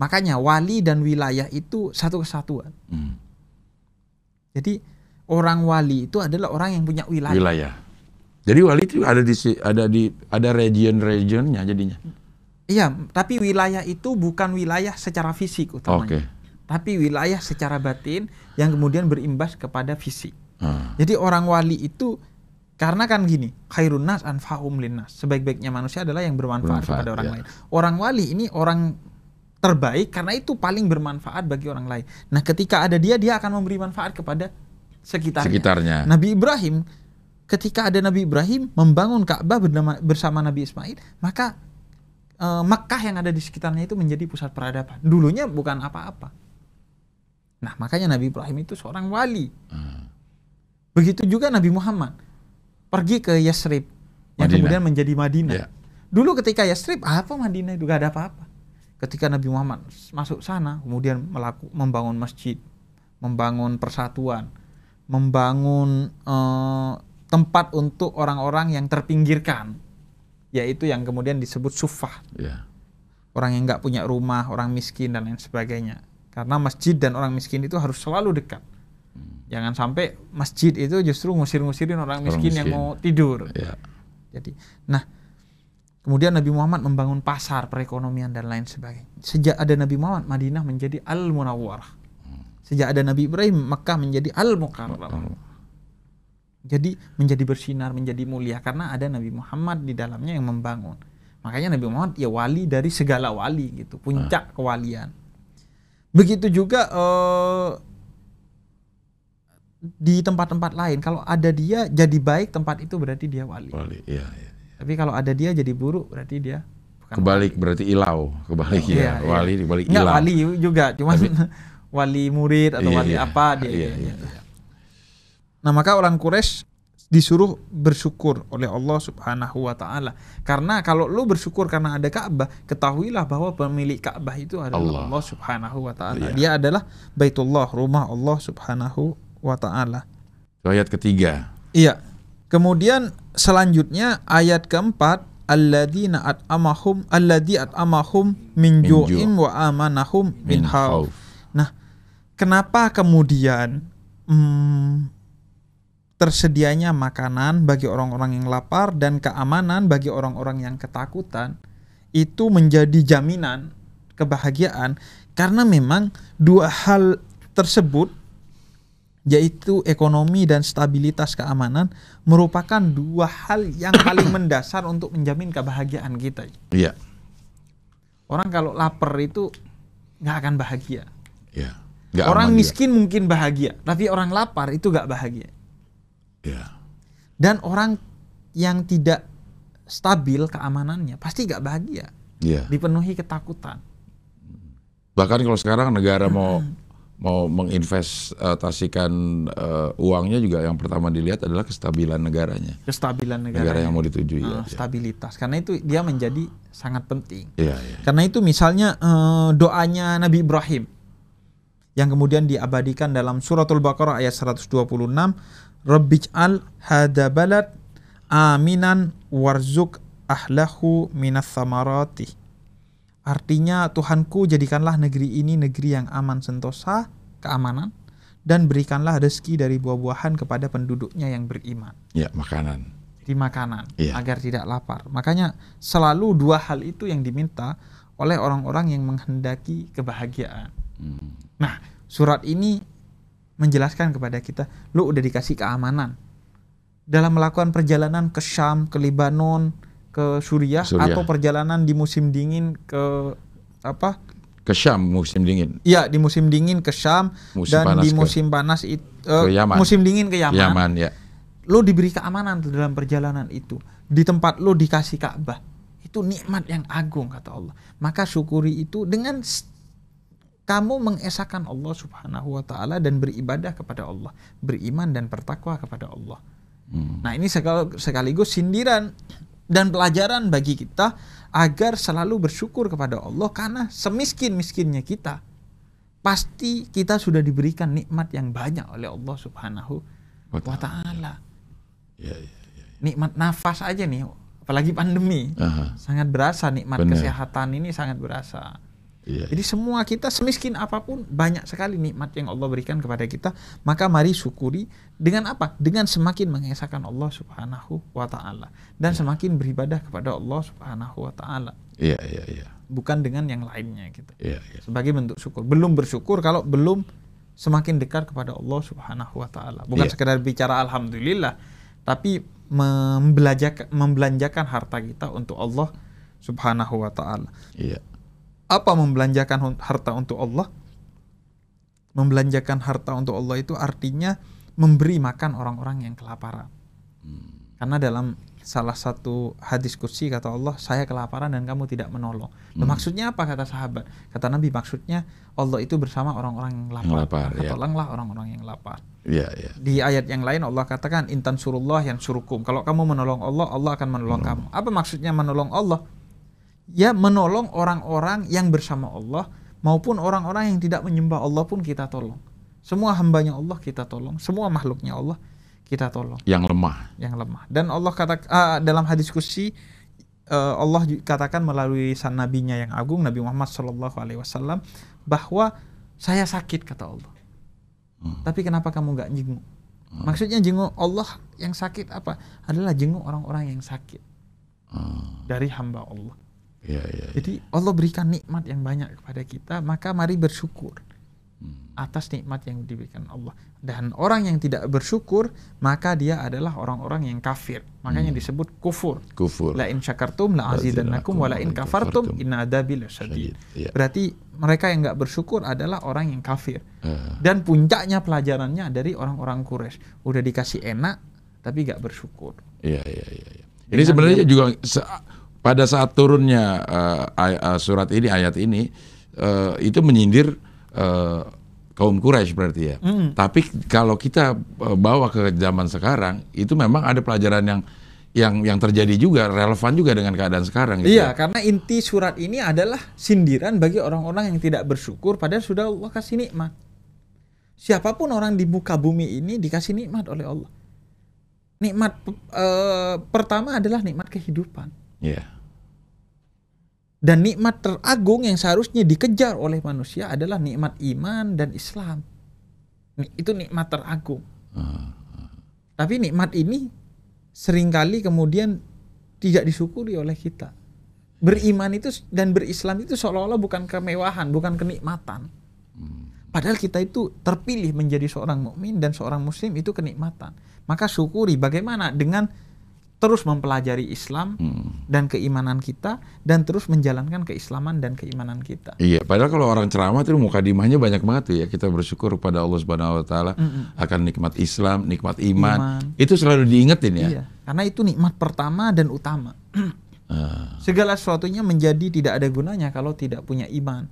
makanya wali dan wilayah itu satu kesatuan.
Hmm.
Jadi orang wali itu adalah orang yang punya wilayah.
Wilayah. Jadi wali itu ada di ada di ada region-regionnya jadinya.
Iya, tapi wilayah itu bukan wilayah secara fisik utamanya. tapi wilayah secara batin yang kemudian berimbas kepada fisik.
Ah.
Jadi orang wali itu karena kan gini, khairun nas anfa'um linnas. Sebaik-baiknya manusia adalah yang bermanfaat,
Bermanfaat,
kepada orang
ya.
lain. Orang wali ini orang terbaik karena itu paling bermanfaat bagi orang lain. Nah, ketika ada dia dia akan memberi manfaat kepada sekitarnya.
Sekitarnya.
Nabi Ibrahim ketika ada Nabi Ibrahim membangun Ka'bah bersama Nabi Ismail, maka eh, Mekah yang ada di sekitarnya itu menjadi pusat peradaban. Dulunya bukan apa-apa. Nah, makanya Nabi Ibrahim itu seorang wali.
Ah.
Begitu juga Nabi Muhammad pergi ke Yasrib yang
Madinah.
kemudian menjadi Madinah.
Ya.
Dulu ketika Yasrib apa Madinah itu gak ada apa-apa. Ketika Nabi Muhammad masuk sana kemudian melaku, membangun masjid, membangun persatuan, membangun eh, tempat untuk orang-orang yang terpinggirkan, yaitu yang kemudian disebut sufah,
Ya.
orang yang nggak punya rumah, orang miskin dan lain sebagainya. Karena masjid dan orang miskin itu harus selalu dekat. Jangan sampai masjid itu justru ngusir-ngusirin orang
Orang
miskin, yang
miskin.
mau tidur.
Ya.
Jadi, nah kemudian Nabi Muhammad membangun pasar, perekonomian dan lain sebagainya. Sejak ada Nabi Muhammad, Madinah menjadi Al Munawwarah. Sejak ada Nabi Ibrahim, Mekah menjadi Al Mukarramah. Jadi menjadi bersinar, menjadi mulia karena ada Nabi Muhammad di dalamnya yang membangun. Makanya Nabi Muhammad ya wali dari segala wali gitu, puncak kewalian. Begitu juga eh, di tempat-tempat lain, kalau ada dia jadi baik tempat itu berarti dia wali.
Wali. Ya, ya.
Tapi kalau ada dia jadi buruk berarti dia bukan
Kebalik berarti ilau, kebalik
Iya,
ya.
iya.
Wali dibalik
Enggak
ilau.
wali juga, cuman *laughs* wali murid atau
Iya,
wali
iya.
apa dia.
Iya,
dia.
iya.
Nah, maka orang Quraisy disuruh bersyukur oleh Allah Subhanahu wa taala. Karena kalau lu bersyukur karena ada Ka'bah, ketahuilah bahwa pemilik Ka'bah itu adalah
Allah.
Allah, Subhanahu wa taala.
Iya.
Dia adalah Baitullah, rumah Allah Subhanahu wa taala.
Ayat ketiga.
Iya. Kemudian selanjutnya ayat keempat alladzina at'amahum alladzi at'amahum min ju'in
ju'
wa amanahum min
Min.
Nah, kenapa kemudian hmm, tersedianya makanan bagi orang-orang yang lapar dan keamanan bagi orang-orang yang ketakutan itu menjadi jaminan kebahagiaan karena memang dua hal tersebut yaitu ekonomi dan stabilitas keamanan merupakan dua hal yang paling *coughs* mendasar untuk menjamin kebahagiaan kita.
Iya.
Orang kalau lapar itu nggak akan bahagia.
Iya.
Orang miskin mungkin bahagia, tapi orang lapar itu nggak bahagia.
Iya.
Dan orang yang tidak stabil keamanannya pasti nggak bahagia,
Iya.
dipenuhi ketakutan.
Bahkan kalau sekarang negara mau mau menginvestasikan eh, uangnya juga yang pertama dilihat adalah kestabilan negaranya.
Kestabilan negara,
Negara yang mau dituju ya.
Ah, stabilitas. Karena itu dia menjadi sangat penting.
Iya, iya.
Karena itu misalnya eh, doanya Nabi Ibrahim yang kemudian diabadikan dalam suratul Baqarah ayat 126, Rabbij'al hada balad aminan warzuk ahlahu minas samarati. Artinya Tuhanku jadikanlah negeri ini negeri yang aman sentosa, keamanan dan berikanlah rezeki dari buah-buahan kepada penduduknya yang beriman
Ya, makanan.
di makanan
Iya.
agar tidak lapar. Makanya selalu dua hal itu yang diminta oleh orang-orang yang menghendaki kebahagiaan.
Hmm.
Nah, surat ini menjelaskan kepada kita, lu udah dikasih keamanan dalam melakukan perjalanan ke Syam, ke Lebanon, ke Suriah,
Suriah.
atau perjalanan di musim dingin ke apa?
Ke Syam musim dingin.
Iya, di musim dingin ke Syam
Musim
dan
panas
di
ke-
musim panas itu
ke Yaman.
musim dingin ke Yaman.
Yaman ya.
lo diberi keamanan tuh dalam perjalanan itu di tempat lo dikasih Ka'bah itu nikmat yang agung kata Allah maka syukuri itu dengan kamu mengesahkan Allah Subhanahu wa taala dan beribadah kepada Allah beriman dan bertakwa kepada Allah
Hmm.
nah ini sekal- sekaligus sindiran dan pelajaran bagi kita agar selalu bersyukur kepada Allah karena semiskin-miskinnya kita pasti kita sudah diberikan nikmat yang banyak oleh Allah Subhanahu
Wa
taala
Ya, ya.
nikmat nafas aja nih apalagi pandemi
Aha.
sangat berasa nikmat
Benar.
kesehatan ini sangat berasa
Iya.
jadi semua kita semiskin apa pun banyak sekali nikmat yang Allah berikan kepada kita maka mari syukuri dengan apa dengan semakin mengesahkan Allah Subhanahu wa taala dan semakin beribadah kepada Allah Subhanahu wa taala
Iya, iya, iya.
bukan dengan yang lainnya gitu.
Iya, iya.
Sebagai bentuk syukur. Belum bersyukur kalau belum semakin dekat kepada Allah Subhanahu wa taala. Bukan
Iya.
sekedar bicara alhamdulillah, tapi membelanjakan membelanjakan harta kita untuk Allah Subhanahu wa taala.
Iya.
Apa membelanjakan harta untuk Allah? Membelanjakan harta untuk Allah itu artinya memberi makan orang-orang yang kelaparan. Karena dalam salah satu hadis kursi kata Allah, saya kelaparan dan kamu tidak menolong. Nah, maksudnya apa kata sahabat? Kata Nabi maksudnya Allah itu bersama orang-orang yang lapar.
Lapar, ya.
tolonglah orang-orang yang lapar.
Iya, iya.
Di ayat yang lain Allah katakan intan surullah yang surukum. Kalau kamu menolong Allah, Allah akan menolong kamu. Apa maksudnya menolong Allah? Ya menolong orang-orang yang bersama Allah maupun orang-orang yang tidak menyembah Allah pun kita tolong. Semua hambanya Allah kita tolong. Semua makhluknya Allah kita tolong
Yang lemah.
yang lemah. Dan Allah kata ah, dalam hadis kursi eh, Allah katakan melalui san nabinya yang agung Nabi Muhammad Shallallahu Alaihi Wasallam bahwa saya sakit kata Allah. Tapi kenapa kamu nggak jenguk? Maksudnya jenguk Allah yang sakit apa? Adalah jenguk orang-orang yang sakit
Ah,
dari hamba Allah.
Iya, iya. iya.
Jadi Allah berikan nikmat yang banyak kepada kita, maka mari bersyukur atas nikmat yang diberikan Allah. Dan orang yang tidak bersyukur, maka dia adalah orang-orang yang kafir. Makanya disebut kufur.
Kufur.
La in syakartum la azidannakum wa la in kafartum inna adabi lasyadid.
Iya.
Berarti mereka yang nggak bersyukur adalah orang yang kafir.
Eh,
Dan puncaknya pelajarannya dari orang-orang Quraisy. Udah dikasih enak tapi nggak bersyukur.
Iya, iya, iya. iya. Ini sebenarnya juga pada saat turunnya ay- eh, surat ini, ayat ini, eh, itu menyindir eh, kaum Quraisy berarti ya. Tapi kalau kita bawa ke zaman sekarang, itu memang ada pelajaran yang yang yang terjadi juga relevan juga dengan keadaan sekarang. Gitu
Iya,
ya.
karena inti surat ini adalah sindiran bagi orang-orang yang tidak bersyukur padahal sudah Allah kasih nikmat. Siapa pun orang di muka bumi ini dikasih nikmat oleh Allah. Nikmat eh, pertama adalah nikmat kehidupan.
Iya.
Dan nikmat teragung yang seharusnya dikejar oleh manusia adalah nikmat iman dan Islam. Itu nikmat teragung.
Ah,
Tapi nikmat ini sering kali kemudian tidak disyukuri oleh kita. Beriman itu dan berislam itu seolah-olah bukan kemewahan, bukan kenikmatan. Padahal kita itu terpilih menjadi seorang mukmin dan seorang muslim itu kenikmatan. Maka syukuri bagaimana dengan terus mempelajari Islam
hmm.
dan keimanan kita dan terus menjalankan keislaman dan keimanan kita.
Iya, padahal kalau orang ceramah itu mukadimahnya banyak banget tuh ya. Kita bersyukur kepada Allah Subhanahu wa taala akan nikmat Islam, nikmat iman.
Iman.
Itu selalu diingetin ya.
Iya, karena itu nikmat pertama dan utama. *clears throat*
Ah,
Segala sesuatunya menjadi tidak ada gunanya kalau tidak punya iman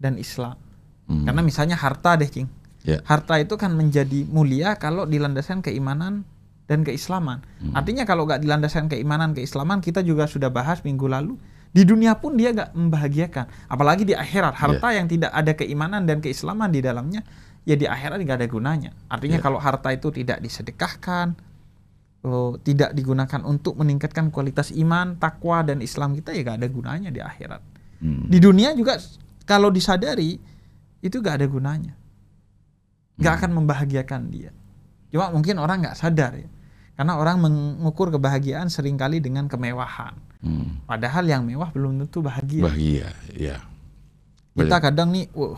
dan Islam.
Hmm.
Karena misalnya harta deh, Cing.
ya.
Harta itu kan menjadi mulia kalau dilandaskan keimanan dan keislaman.
Hmm.
Artinya kalau nggak dilandaskan keimanan, keislaman, kita juga sudah bahas minggu lalu. Di dunia pun dia nggak membahagiakan. Apalagi di akhirat,
Iya.
harta yang tidak ada keimanan dan keislaman di dalamnya, ya di akhirat nggak ada gunanya. Artinya
Iya.
kalau harta itu tidak disedekahkan, oh, tidak digunakan untuk meningkatkan kualitas iman, takwa dan Islam kita ya nggak ada gunanya di akhirat.
Hmm.
Di dunia juga kalau disadari itu gak ada gunanya, nggak akan membahagiakan dia. Cuma mungkin orang nggak sadar ya, karena orang mengukur kebahagiaan sering kali dengan kemewahan.
Hmm.
Padahal yang mewah belum tentu bahagia.
Bahagia, ya.
Kita kadang nih, wah,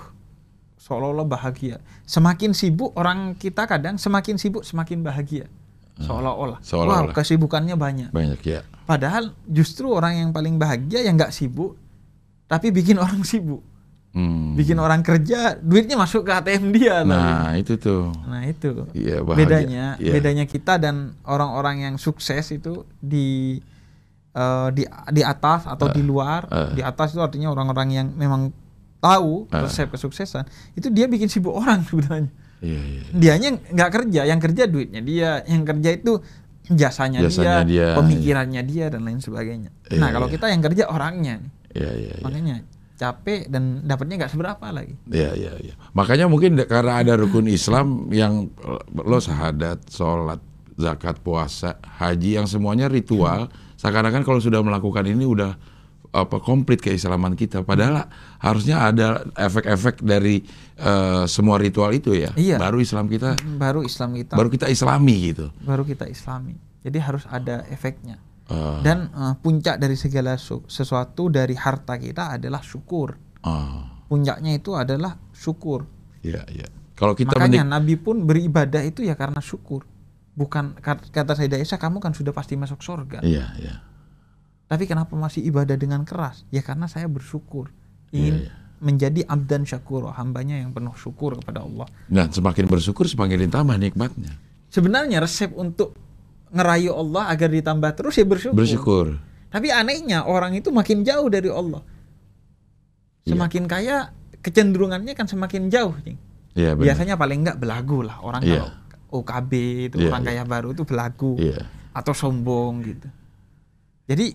seolah-olah bahagia. Semakin sibuk orang kita kadang semakin sibuk semakin bahagia. Seolah-olah.
Hmm. Seolah-olah.
Wow, kesibukannya banyak.
banyak ya.
Padahal justru orang yang paling bahagia yang nggak sibuk, tapi bikin orang *laughs* sibuk.
Hmm.
bikin orang kerja duitnya masuk ke ATM dia.
Nah, itu tuh.
nah itu
Iya, bahagia.
bedanya
Iya.
bedanya kita dan orang-orang yang sukses itu di eh, di di atas atau di luar
eh.
di atas itu artinya orang-orang yang memang tahu
Eh.
resep kesuksesan itu dia bikin sibuk orang *laughs* sebenarnya
Iya, iya.
dianya nggak kerja yang kerja duitnya dia yang kerja itu jasanya,
Jasanya dia,
pemikirannya dia dan lain sebagainya nah
Iya,
kalau
iya.
kita yang kerja orangnya.
Iya, iya, iya.
Capek dan dapatnya nggak seberapa lagi
Iya, iya, iya. Makanya mungkin karena ada rukun Islam yang lo syahadat, sholat, zakat, puasa, haji yang semuanya ritual. Seakan-akan kalau sudah melakukan ini udah apa komplit keislaman kita. Padahal harusnya ada efek-efek dari eh, semua ritual itu ya.
Iya.
Baru Islam kita,
baru Islam kita
baru kita Islami gitu.
baru kita Islami. Jadi harus ada efeknya.
Ah.
Dan eh, puncak dari segala su- sesuatu dari harta kita adalah syukur.
Ah,
Puncaknya itu adalah syukur.
iya, iya. Kalau kita
Makanya Nabi pun beribadah itu ya karena syukur. Bukan kat- kata Sayyidah Aisyah kamu kan sudah pasti masuk surga.
Iya, iya.
Tapi kenapa masih ibadah dengan keras? Ya karena saya bersyukur. Ingin
Iya, iya.
menjadi abdan syakur, hambanya yang penuh syukur kepada Allah.
Dan semakin bersyukur semakin ditambah nikmatnya.
Sebenarnya resep untuk ngerayu Allah agar ditambah terus ya bersyukur.
Bersyukur.
Tapi anehnya orang itu makin jauh dari Allah.
Iya.
Semakin kaya kecenderungannya kan semakin jauh. Cing.
Iya.
Biasanya paling enggak belagu lah orang
Iya.
kalau OKB itu
Iya,
orang
iya.
kaya baru itu belagu
Iya.
atau sombong gitu. Jadi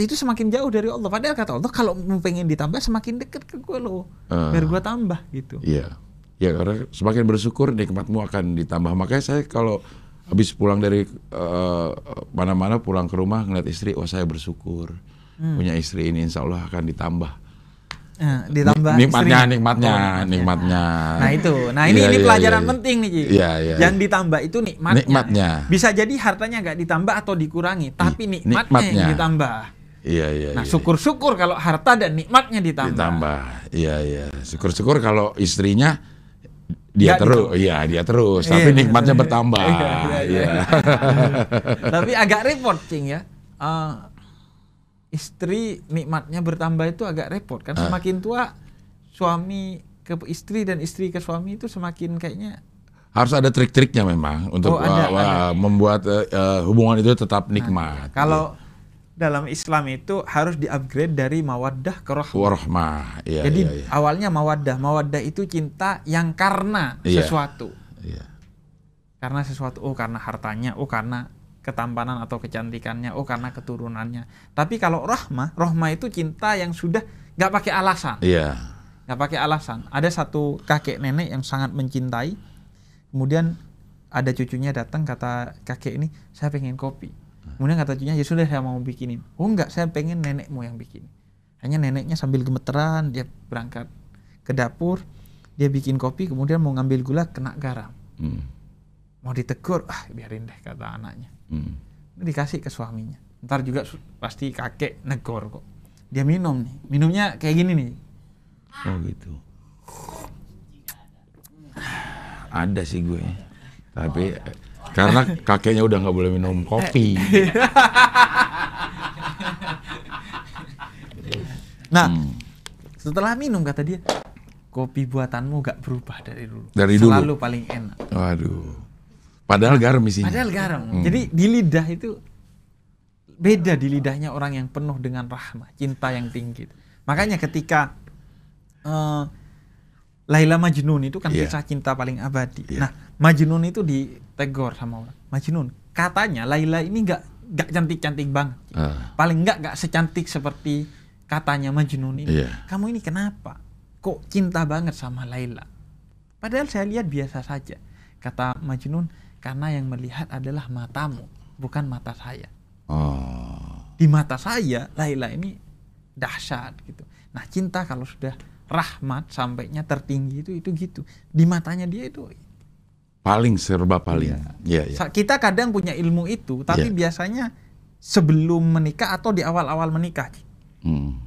itu semakin jauh dari Allah. Padahal kata Allah kalau mau pengen ditambah semakin dekat ke gue loh.
Ah.
Biar gue tambah gitu.
Iya. Ya karena semakin bersyukur nikmatmu akan ditambah. Makanya saya kalau habis pulang dari eh, mana-mana pulang ke rumah ngeliat istri, oh saya bersyukur
Hmm.
punya istri ini insya Allah akan ditambah.
Nah, ditambah
nikmatnya,
istri.
nikmatnya,
Oh,
nikmatnya.
Nah itu, nah ini
Iya,
ini
iya,
pelajaran
iya.
penting nih, Ci.
Iya, iya,
Yang
iya.
ditambah itu nikmatnya.
Nikmatnya.
Bisa jadi hartanya nggak ditambah atau dikurangi, tapi nikmatnya,
nikmatnya.
yang ditambah.
Iya, iya.
Nah
iya.
syukur-syukur kalau harta dan nikmatnya ditambah.
ditambah. Iya, iya. Syukur-syukur kalau istrinya dia
Nggak
terus,
ditambah.
iya dia terus,
Iya,
tapi
iya.
nikmatnya bertambah.
Iya, iya, iya.
Iya. *laughs*
tapi agak repot, cing ya. Eh, istri nikmatnya bertambah itu agak repot kan. Semakin tua suami ke istri dan istri ke suami itu semakin kayaknya
Harus ada trik-triknya memang untuk
Oh, ada,
uh,
ada.
membuat uh, uh, hubungan itu tetap nikmat.
Kalau dalam Islam itu harus di-upgrade dari mawaddah ke rahmah.
warahmah, iya,
Jadi
iya, iya.
awalnya mawaddah, mawaddah itu cinta yang karena
Iya.
sesuatu.
Iya.
Karena sesuatu, oh karena hartanya, oh karena ketampanan atau kecantikannya, oh karena keturunannya. Tapi kalau rahmah, rahmah itu cinta yang sudah nggak pakai alasan,
Iya.
nggak pakai alasan. Ada satu kakek nenek yang sangat mencintai, kemudian ada cucunya datang kata kakek ini, saya pengen kopi. Kemudian kata cucunya, ya sudah saya mau bikinin. Oh enggak, saya pengen nenekmu yang bikin. Hanya neneknya sambil gemeteran, dia berangkat ke dapur, dia bikin kopi, kemudian mau ngambil gula, kena garam.
Hmm.
Mau ditegur, ah biarin deh kata anaknya.
Hmm.
Dikasih ke suaminya. Ntar juga pasti kakek negor kok. Dia minum nih, minumnya kayak gini nih.
Oh gitu. Ada sih gue, tapi eh, karena kakeknya udah nggak boleh minum kopi.
Nah,
Hmm.
setelah minum kata dia, kopi buatanmu gak berubah dari dulu.
Dari dulu.
Selalu paling enak.
Waduh. Padahal garam isinya.
Padahal garam.
Hmm.
Jadi di lidah itu beda di lidahnya orang yang penuh dengan rahmah, cinta yang tinggi. Makanya ketika eh, Laila Majnun itu kan
Iya.
kisah cinta paling abadi.
Iya.
Nah, Majnun itu ditegor sama orang. Majnun, katanya Laila ini nggak nggak cantik-cantik banget.
Ah.
Paling nggak nggak secantik seperti katanya Majnun ini.
Iya.
Kamu ini kenapa? Kok cinta banget sama Laila? Padahal saya lihat biasa saja. Kata Majnun, karena yang melihat adalah matamu, bukan mata saya.
Oh.
Di mata saya, Laila ini dahsyat gitu. Nah, cinta kalau sudah rahmat sampainya tertinggi itu itu gitu. Di matanya dia itu
Paling serba paling. Iya, iya.
Sa- kita kadang punya ilmu itu, tapi
Iya.
biasanya sebelum menikah atau di awal-awal menikah.
Hmm.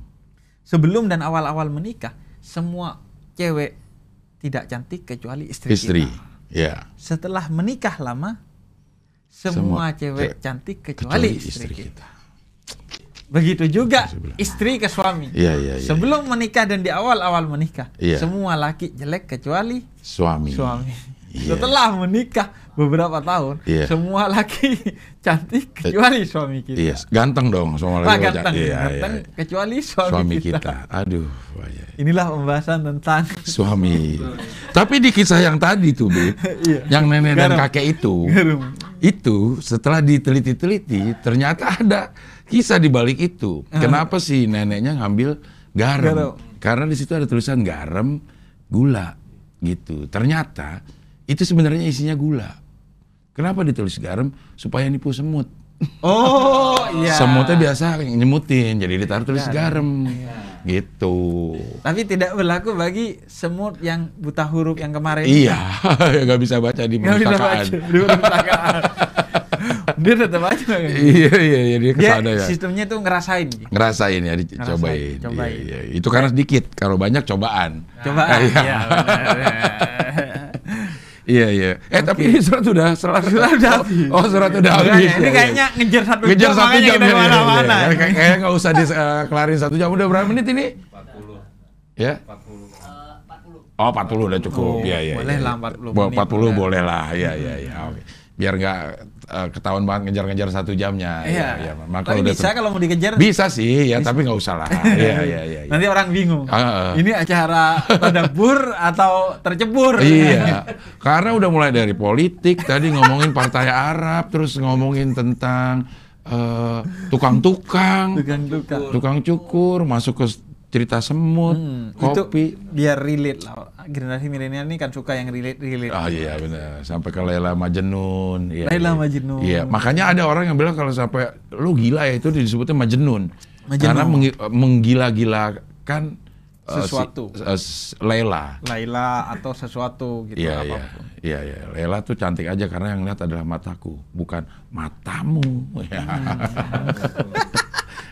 Sebelum dan awal-awal menikah, semua cewek tidak cantik kecuali istri,
Istri.
kita.
Ya.
Setelah menikah lama,
Semua
semua, cewek cantik
Kecuali
kecuali, istri,
istri
kita. Begitu juga istri ke suami.
Iya, iya, iya.
Sebelum menikah dan di awal-awal menikah,
Iya.
semua laki jelek kecuali
Suami.
suami.
Iya.
Setelah menikah beberapa tahun,
Iya.
semua laki *laughs* cantik kecuali suami kita.
Iya, ganteng dong semua lagi
ganteng,
Iya,
ganteng
iya.
kecuali suami,
Suami
kita.
kita. Aduh, bahaya.
Inilah pembahasan tentang *laughs*
Suami. *laughs* Tapi di kisah yang tadi tuh,
Iya.
yang nenek dan
Garam.
kakek itu,
Garam.
itu setelah diteliti-teliti, ternyata ada kisah di balik itu. Kenapa sih neneknya ngambil garam?
Garam.
Karena di situ ada tulisan garam, gula, gitu. Ternyata itu sebenarnya isinya gula. Kenapa ditulis garam? Supaya nipu semut.
Oh iya.
Semutnya biasa nyemutin, jadi ditaruh tulis garam, gitu.
Tapi tidak berlaku bagi semut yang buta huruf yang kemarin.
Iya, *laughs* nggak bisa baca di
Nggak bisa
perpustakaan.
baca di perpustakaan. *laughs* dia tetap aja
iya iya iya dia
ke
sana ya.
sistemnya tuh ngerasain
Ngerasain ya, dicobain.
cobain.
Iya, iya. Itu karena sedikit, kalau banyak cobaan.
coba
Iya.
ya, benar. *laughs*
Iya iya. Eh tapi ini surat sudah selar.
Surat udah habis.
Oh surat udah
Makanya,
habis.
ini
Iya,
kayaknya ngejar satu
iya. ngejar
jam,
satu jam
kita
ya, iya,
ke mana-mana.
iya. Kayak kayak nggak usah dikelarin satu jam. Udah berapa menit ini?
40.
Ya.
40.
Oh 40 udah cukup.
Oh,
Iya iya.
boleh
iya.
lah 40
Bo-
menit
40
udah.
boleh lah. Iya iya iya. Oke. Biar nggak eh, ketahuan banget ngejar-ngejar satu jamnya.
Iya.
Maka
Tapi
udah
bisa kalau mau dikejar.
Bisa sih ya, tapi nggak usah lah. *laughs* Iya iya iya. iya.
Nanti orang bingung.
Ah, ah.
Ini acara tadabur atau tercebur?
Iya, karena udah mulai dari politik tadi ngomongin partai Arab, terus ngomongin tentang eh, tukang-tukang,
Tukang-tukang.
tukang cukur, masuk ke cerita semut,
Hmm,
kopi.
Itu biar relate lah. Generasi milenial ini kan suka yang relate relate.
Ah iya benar, sampai ke Laila Majnun. Iya,
Laila
iya.
Majnun.
Iya, makanya ada orang yang bilang kalau sampai lu gila ya itu disebutnya Majnun.
Majnun.
Karena menggi- menggila-gilakan eh, si-
Sesuatu.
eh, s- Laila.
Laila atau sesuatu gitu
Iya iya
apa pun.
iya iya. Lela tuh cantik aja karena yang lihat adalah mataku, bukan matamu. Ya.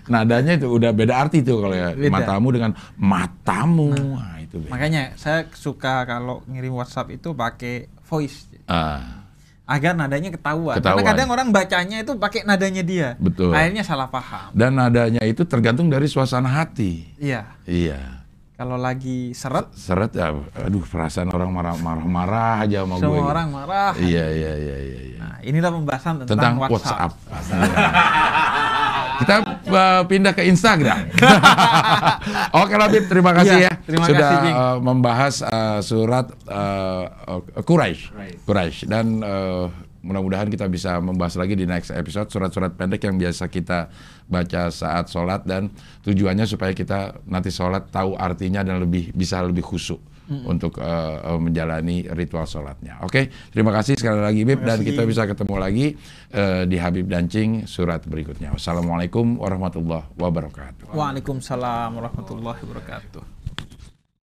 Nadanya itu udah beda arti tuh kalau ya
Beda.
matamu dengan matamu. Nah, itu beda.
Makanya saya suka kalau ngirim WhatsApp itu pakai voice
Ah,
agar nadanya ketahuan.
Ketahuan.
Karena kadang orang bacanya itu pakai nadanya dia.
Betul.
Akhirnya salah paham.
dan nadanya itu tergantung dari suasana hati.
Iya.
Iya.
Kalau lagi seret,
Seret ya, aduh perasaan orang marah-marah aja sama gue.
semua
gitu.
orang marah.
Iya iya iya iya. iya.
Nah, inilah pembahasan tentang,
Tentang
WhatsApp.
WhatsApp. *laughs* Kita uh, pindah ke Instagram. *laughs* Oke Labib, terima kasih
Iya,
ya.
terima
sudah
kasih,
uh, membahas uh, surat uh, Quraisy. Quraisy. Dan uh, mudah-mudahan kita bisa membahas lagi di next episode surat-surat pendek yang biasa kita baca saat sholat dan tujuannya supaya kita nanti sholat tahu artinya dan lebih bisa lebih khusyuk untuk uh, uh, menjalani ritual sholatnya. Oke, terima kasih sekali lagi Bib dan kita bisa ketemu lagi uh, di Habib Dancing surat berikutnya. Wassalamualaikum warahmatullahi wabarakatuh.
Waalaikumsalam warahmatullahi wabarakatuh.